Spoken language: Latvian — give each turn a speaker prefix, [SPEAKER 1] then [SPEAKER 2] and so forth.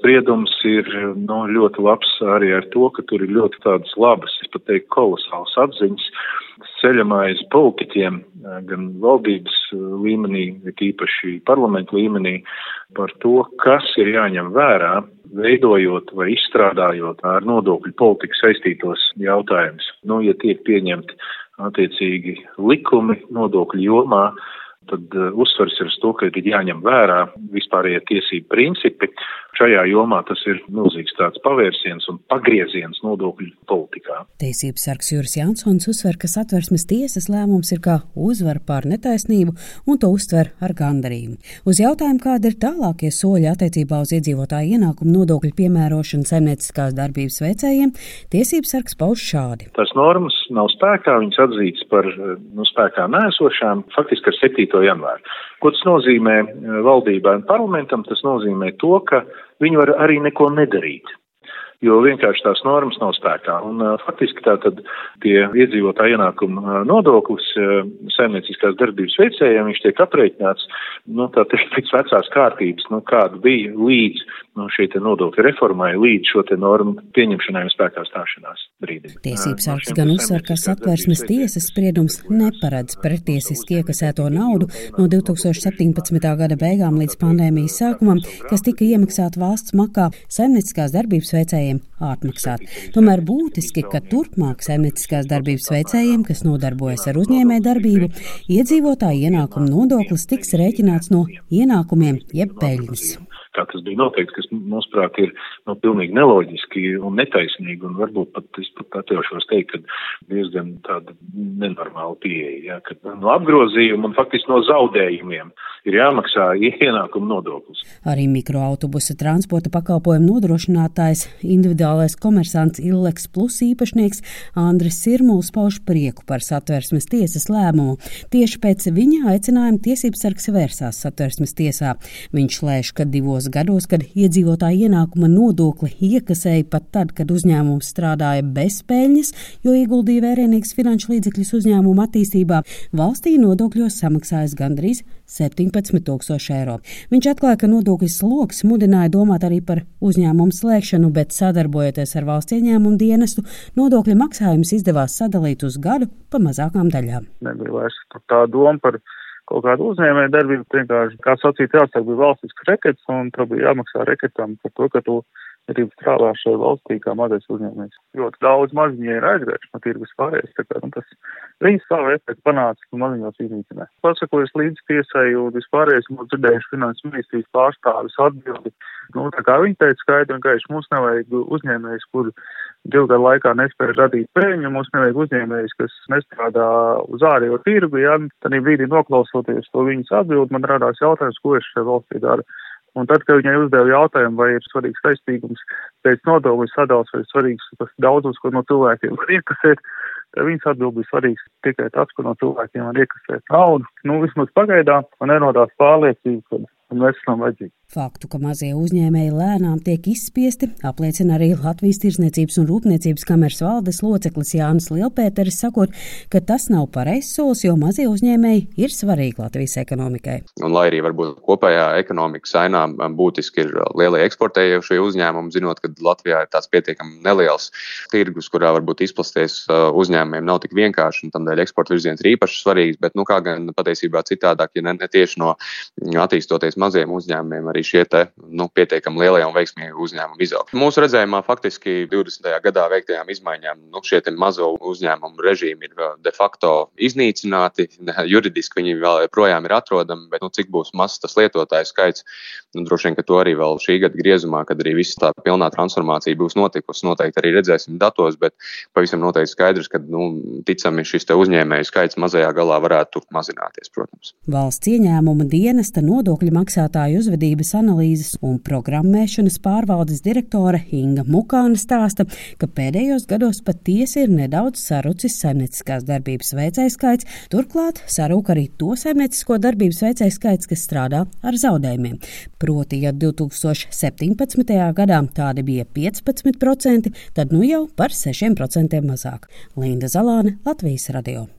[SPEAKER 1] spriedums ir nu, ļoti labs arī ar to, ka tur ir ļoti tādas labas, es pat teiktu, kolosāls atziņas ceļamais politiķiem, gan valdības līmenī, bet īpaši parlamentu līmenī, par to, kas ir jāņem vērā, veidojot vai izstrādājot ar nodokļu politiku saistītos jautājumus. Nu, ja tiek pieņemti attiecīgi likumi nodokļu jomā, tad uh, uzsvers ir uz to, ka ir jāņem vērā vispārējie tiesību principi. Šajā jomā tas ir milzīgs tāds pavērsiens un pagrieziens nodokļu politikā.
[SPEAKER 2] Tiesības sargs Juris Jansons uzsver, ka satversmes tiesas lēmums ir kā uzvara pār netaisnību un to uztver ar gandarījumu. Uz jautājumu, kāda ir tālākie soļi attiecībā uz iedzīvotāju ienākumu nodokļu piemērošanu saimnieciskās darbības veicējiem, tiesības sargs pauž šādi.
[SPEAKER 1] Tās normas nav spēkā, viņas atzītas par nu, spēkā nēsošām faktiski ar 7. 7. janvāru. Ko tas nozīmē eh, valdībai un parlamentam? Tas nozīmē to, ka viņi var arī neko nedarīt jo vienkārši tās normas nav spēkā. Un uh, faktiski tātad tie iedzīvotāja ienākuma uh, nodoklis uh, saimnieciskās darbības veicējiem, viņš tiek aprēķināts, nu, tā teikt, pēc vecās kārtības, nu, kāda bija līdz nu, šī nodokļa reformai, līdz šo normu pieņemšanai un spēkā stāšanās brīdim.
[SPEAKER 2] Tiesības sargs gan uzsver, ka satversmes tiesas spriedums neparedz pretiesiski iekasēto naudu no 2017. gada beigām līdz pandēmijas sākumam, kas tika iemaksāta valsts makā saimnieciskās darbības veicējiem veicējiem atmaksāt. Tomēr būtiski, ka turpmāk saimnieciskās darbības veicējiem, kas nodarbojas ar uzņēmē darbību, iedzīvotāju ienākumu nodoklis tiks rēķināts no ienākumiem jeb peļņas
[SPEAKER 1] kā tas bija noteikts, kas mūsuprāt ir nu, pilnīgi neloģiski un netaisnīgi, un varbūt pat es pat atļaušos teikt, ka diezgan tāda nenormāla pieeja, ja, ka no apgrozījuma un faktiski no zaudējumiem ir jāmaksā ienākuma nodoklis.
[SPEAKER 2] Arī mikroautobusa transporta pakalpojumu nodrošinātājs, individuālais komersants Illeks Plus īpašnieks Andris Sirmuls pauž prieku par satversmes tiesas lēmumu. Tieši pēc viņa aicinājuma tiesībsargs vērsās satversmes tiesā. Viņš lēš, ka divos gados, kad iedzīvotāja ienākuma nodokli iekasēja pat tad, kad uzņēmums strādāja bez peļņas, jo ieguldīja vērienīgs finanšu līdzekļus uzņēmuma attīstībā, valstī nodokļos samaksājas gandrīz 7 17,000 eiro. Viņš atklāja, ka nodokļu sloks mudināja domāt arī par uzņēmumu slēgšanu, bet sadarbojoties ar valsts ieņēmumu dienestu, nodokļu maksājums izdevās sadalīt uz gadu pa mazākām daļām.
[SPEAKER 3] Nebija vairs tā doma par kaut kādu uzņēmēju darbību, vienkārši, kā sacīt, jāsāk bija valstisks rekets, un tev bija jāmaksā reketam par to, ka tu grib strādāt šajā valstī kā mazais uzņēmējs. Ļoti daudz maziņie ir aizgājuši no tirgus pārējais, tā kā, nu, tas viņi savu efektu panāca, ka maziņos iznīcinē. Pasakojas līdz tiesai un vispārējais mums dzirdējuši finanses ministrijas pārstāvis atbildi. Nu, tā kā viņi teica skaidri un gaiši, mums nevajag uzņēmējs, kur divu gadu laikā nespēja radīt peļņu, mums nevajag uzņēmējs, kas nestrādā uz ārējo tirgu, ja tad brīdī noklausoties to viņas atbildi, man radās jautājums, ko es šajā valstī daru. Un tad, kad viņai uzdeva jautājumu, vai ir svarīgs saistīgums pēc nodokļu sadals, vai svarīgs tas daudzums, ko no cilvēkiem var iekasēt, tad viņas atbild bija svarīgs tikai tas, ko no cilvēkiem var iekasēt naudu. Nu, vismaz pagaidām man nerodās pārliecība, ka mēs esam vajadzīgi.
[SPEAKER 2] Faktu, ka mazie uzņēmēji lēnām tiek izspiesti, apliecina arī Latvijas Tirzniecības un Rūpniecības kameras valdes loceklis Jānis Lielpēteris, sakot, ka tas nav pareizs solis, jo mazie uzņēmēji ir svarīgi Latvijas ekonomikai.
[SPEAKER 4] Un, lai arī varbūt kopējā ekonomikas ainā būtiski ir lielie eksportējošie uzņēmumi, zinot, ka Latvijā ir tāds pietiekami neliels tirgus, kurā varbūt izplasties uzņēmumiem nav tik vienkārši, un tādēļ eksporta virziens ir īpaši svarīgs, bet nu, kā gan patiesībā citādāk, ja ne, ne tieši no attīstoties maziem uzņēmumiem, arī šie te, nu, pietiekami lielie un veiksmīgi uzņēmumi izaug. Mūsu redzējumā faktiski 20. gadā veiktajām izmaiņām nu, šie mazo uzņēmumu režīmi ir de facto iznīcināti. Juridiski viņi vēl joprojām ir atrodami, bet nu, cik būs mazs tas lietotāju skaits, nu, droši vien, ka to arī vēl šī gada griezumā, kad arī viss tā pilnā transformācija būs notikusi, noteikti arī redzēsim datos, bet pavisam noteikti skaidrs, ka nu, ticami šis uzņēmēju skaits mazajā galā varētu mazināties, protams.
[SPEAKER 2] Valsts ieņēmuma dienesta nodokļu maksātāju uzvedības analīzes un programmēšanas pārvaldes direktore Inga Mukāna stāsta, ka pēdējos gados patiesi ir nedaudz sarucis saimnieciskās darbības veicēju skaits, turklāt sarūk arī to saimniecisko darbības veicēju skaits, kas strādā ar zaudējumiem. Proti, ja 2017. gadā tādi bija 15%, tad nu jau par 6% mazāk. Linda Zalāne, Latvijas radio.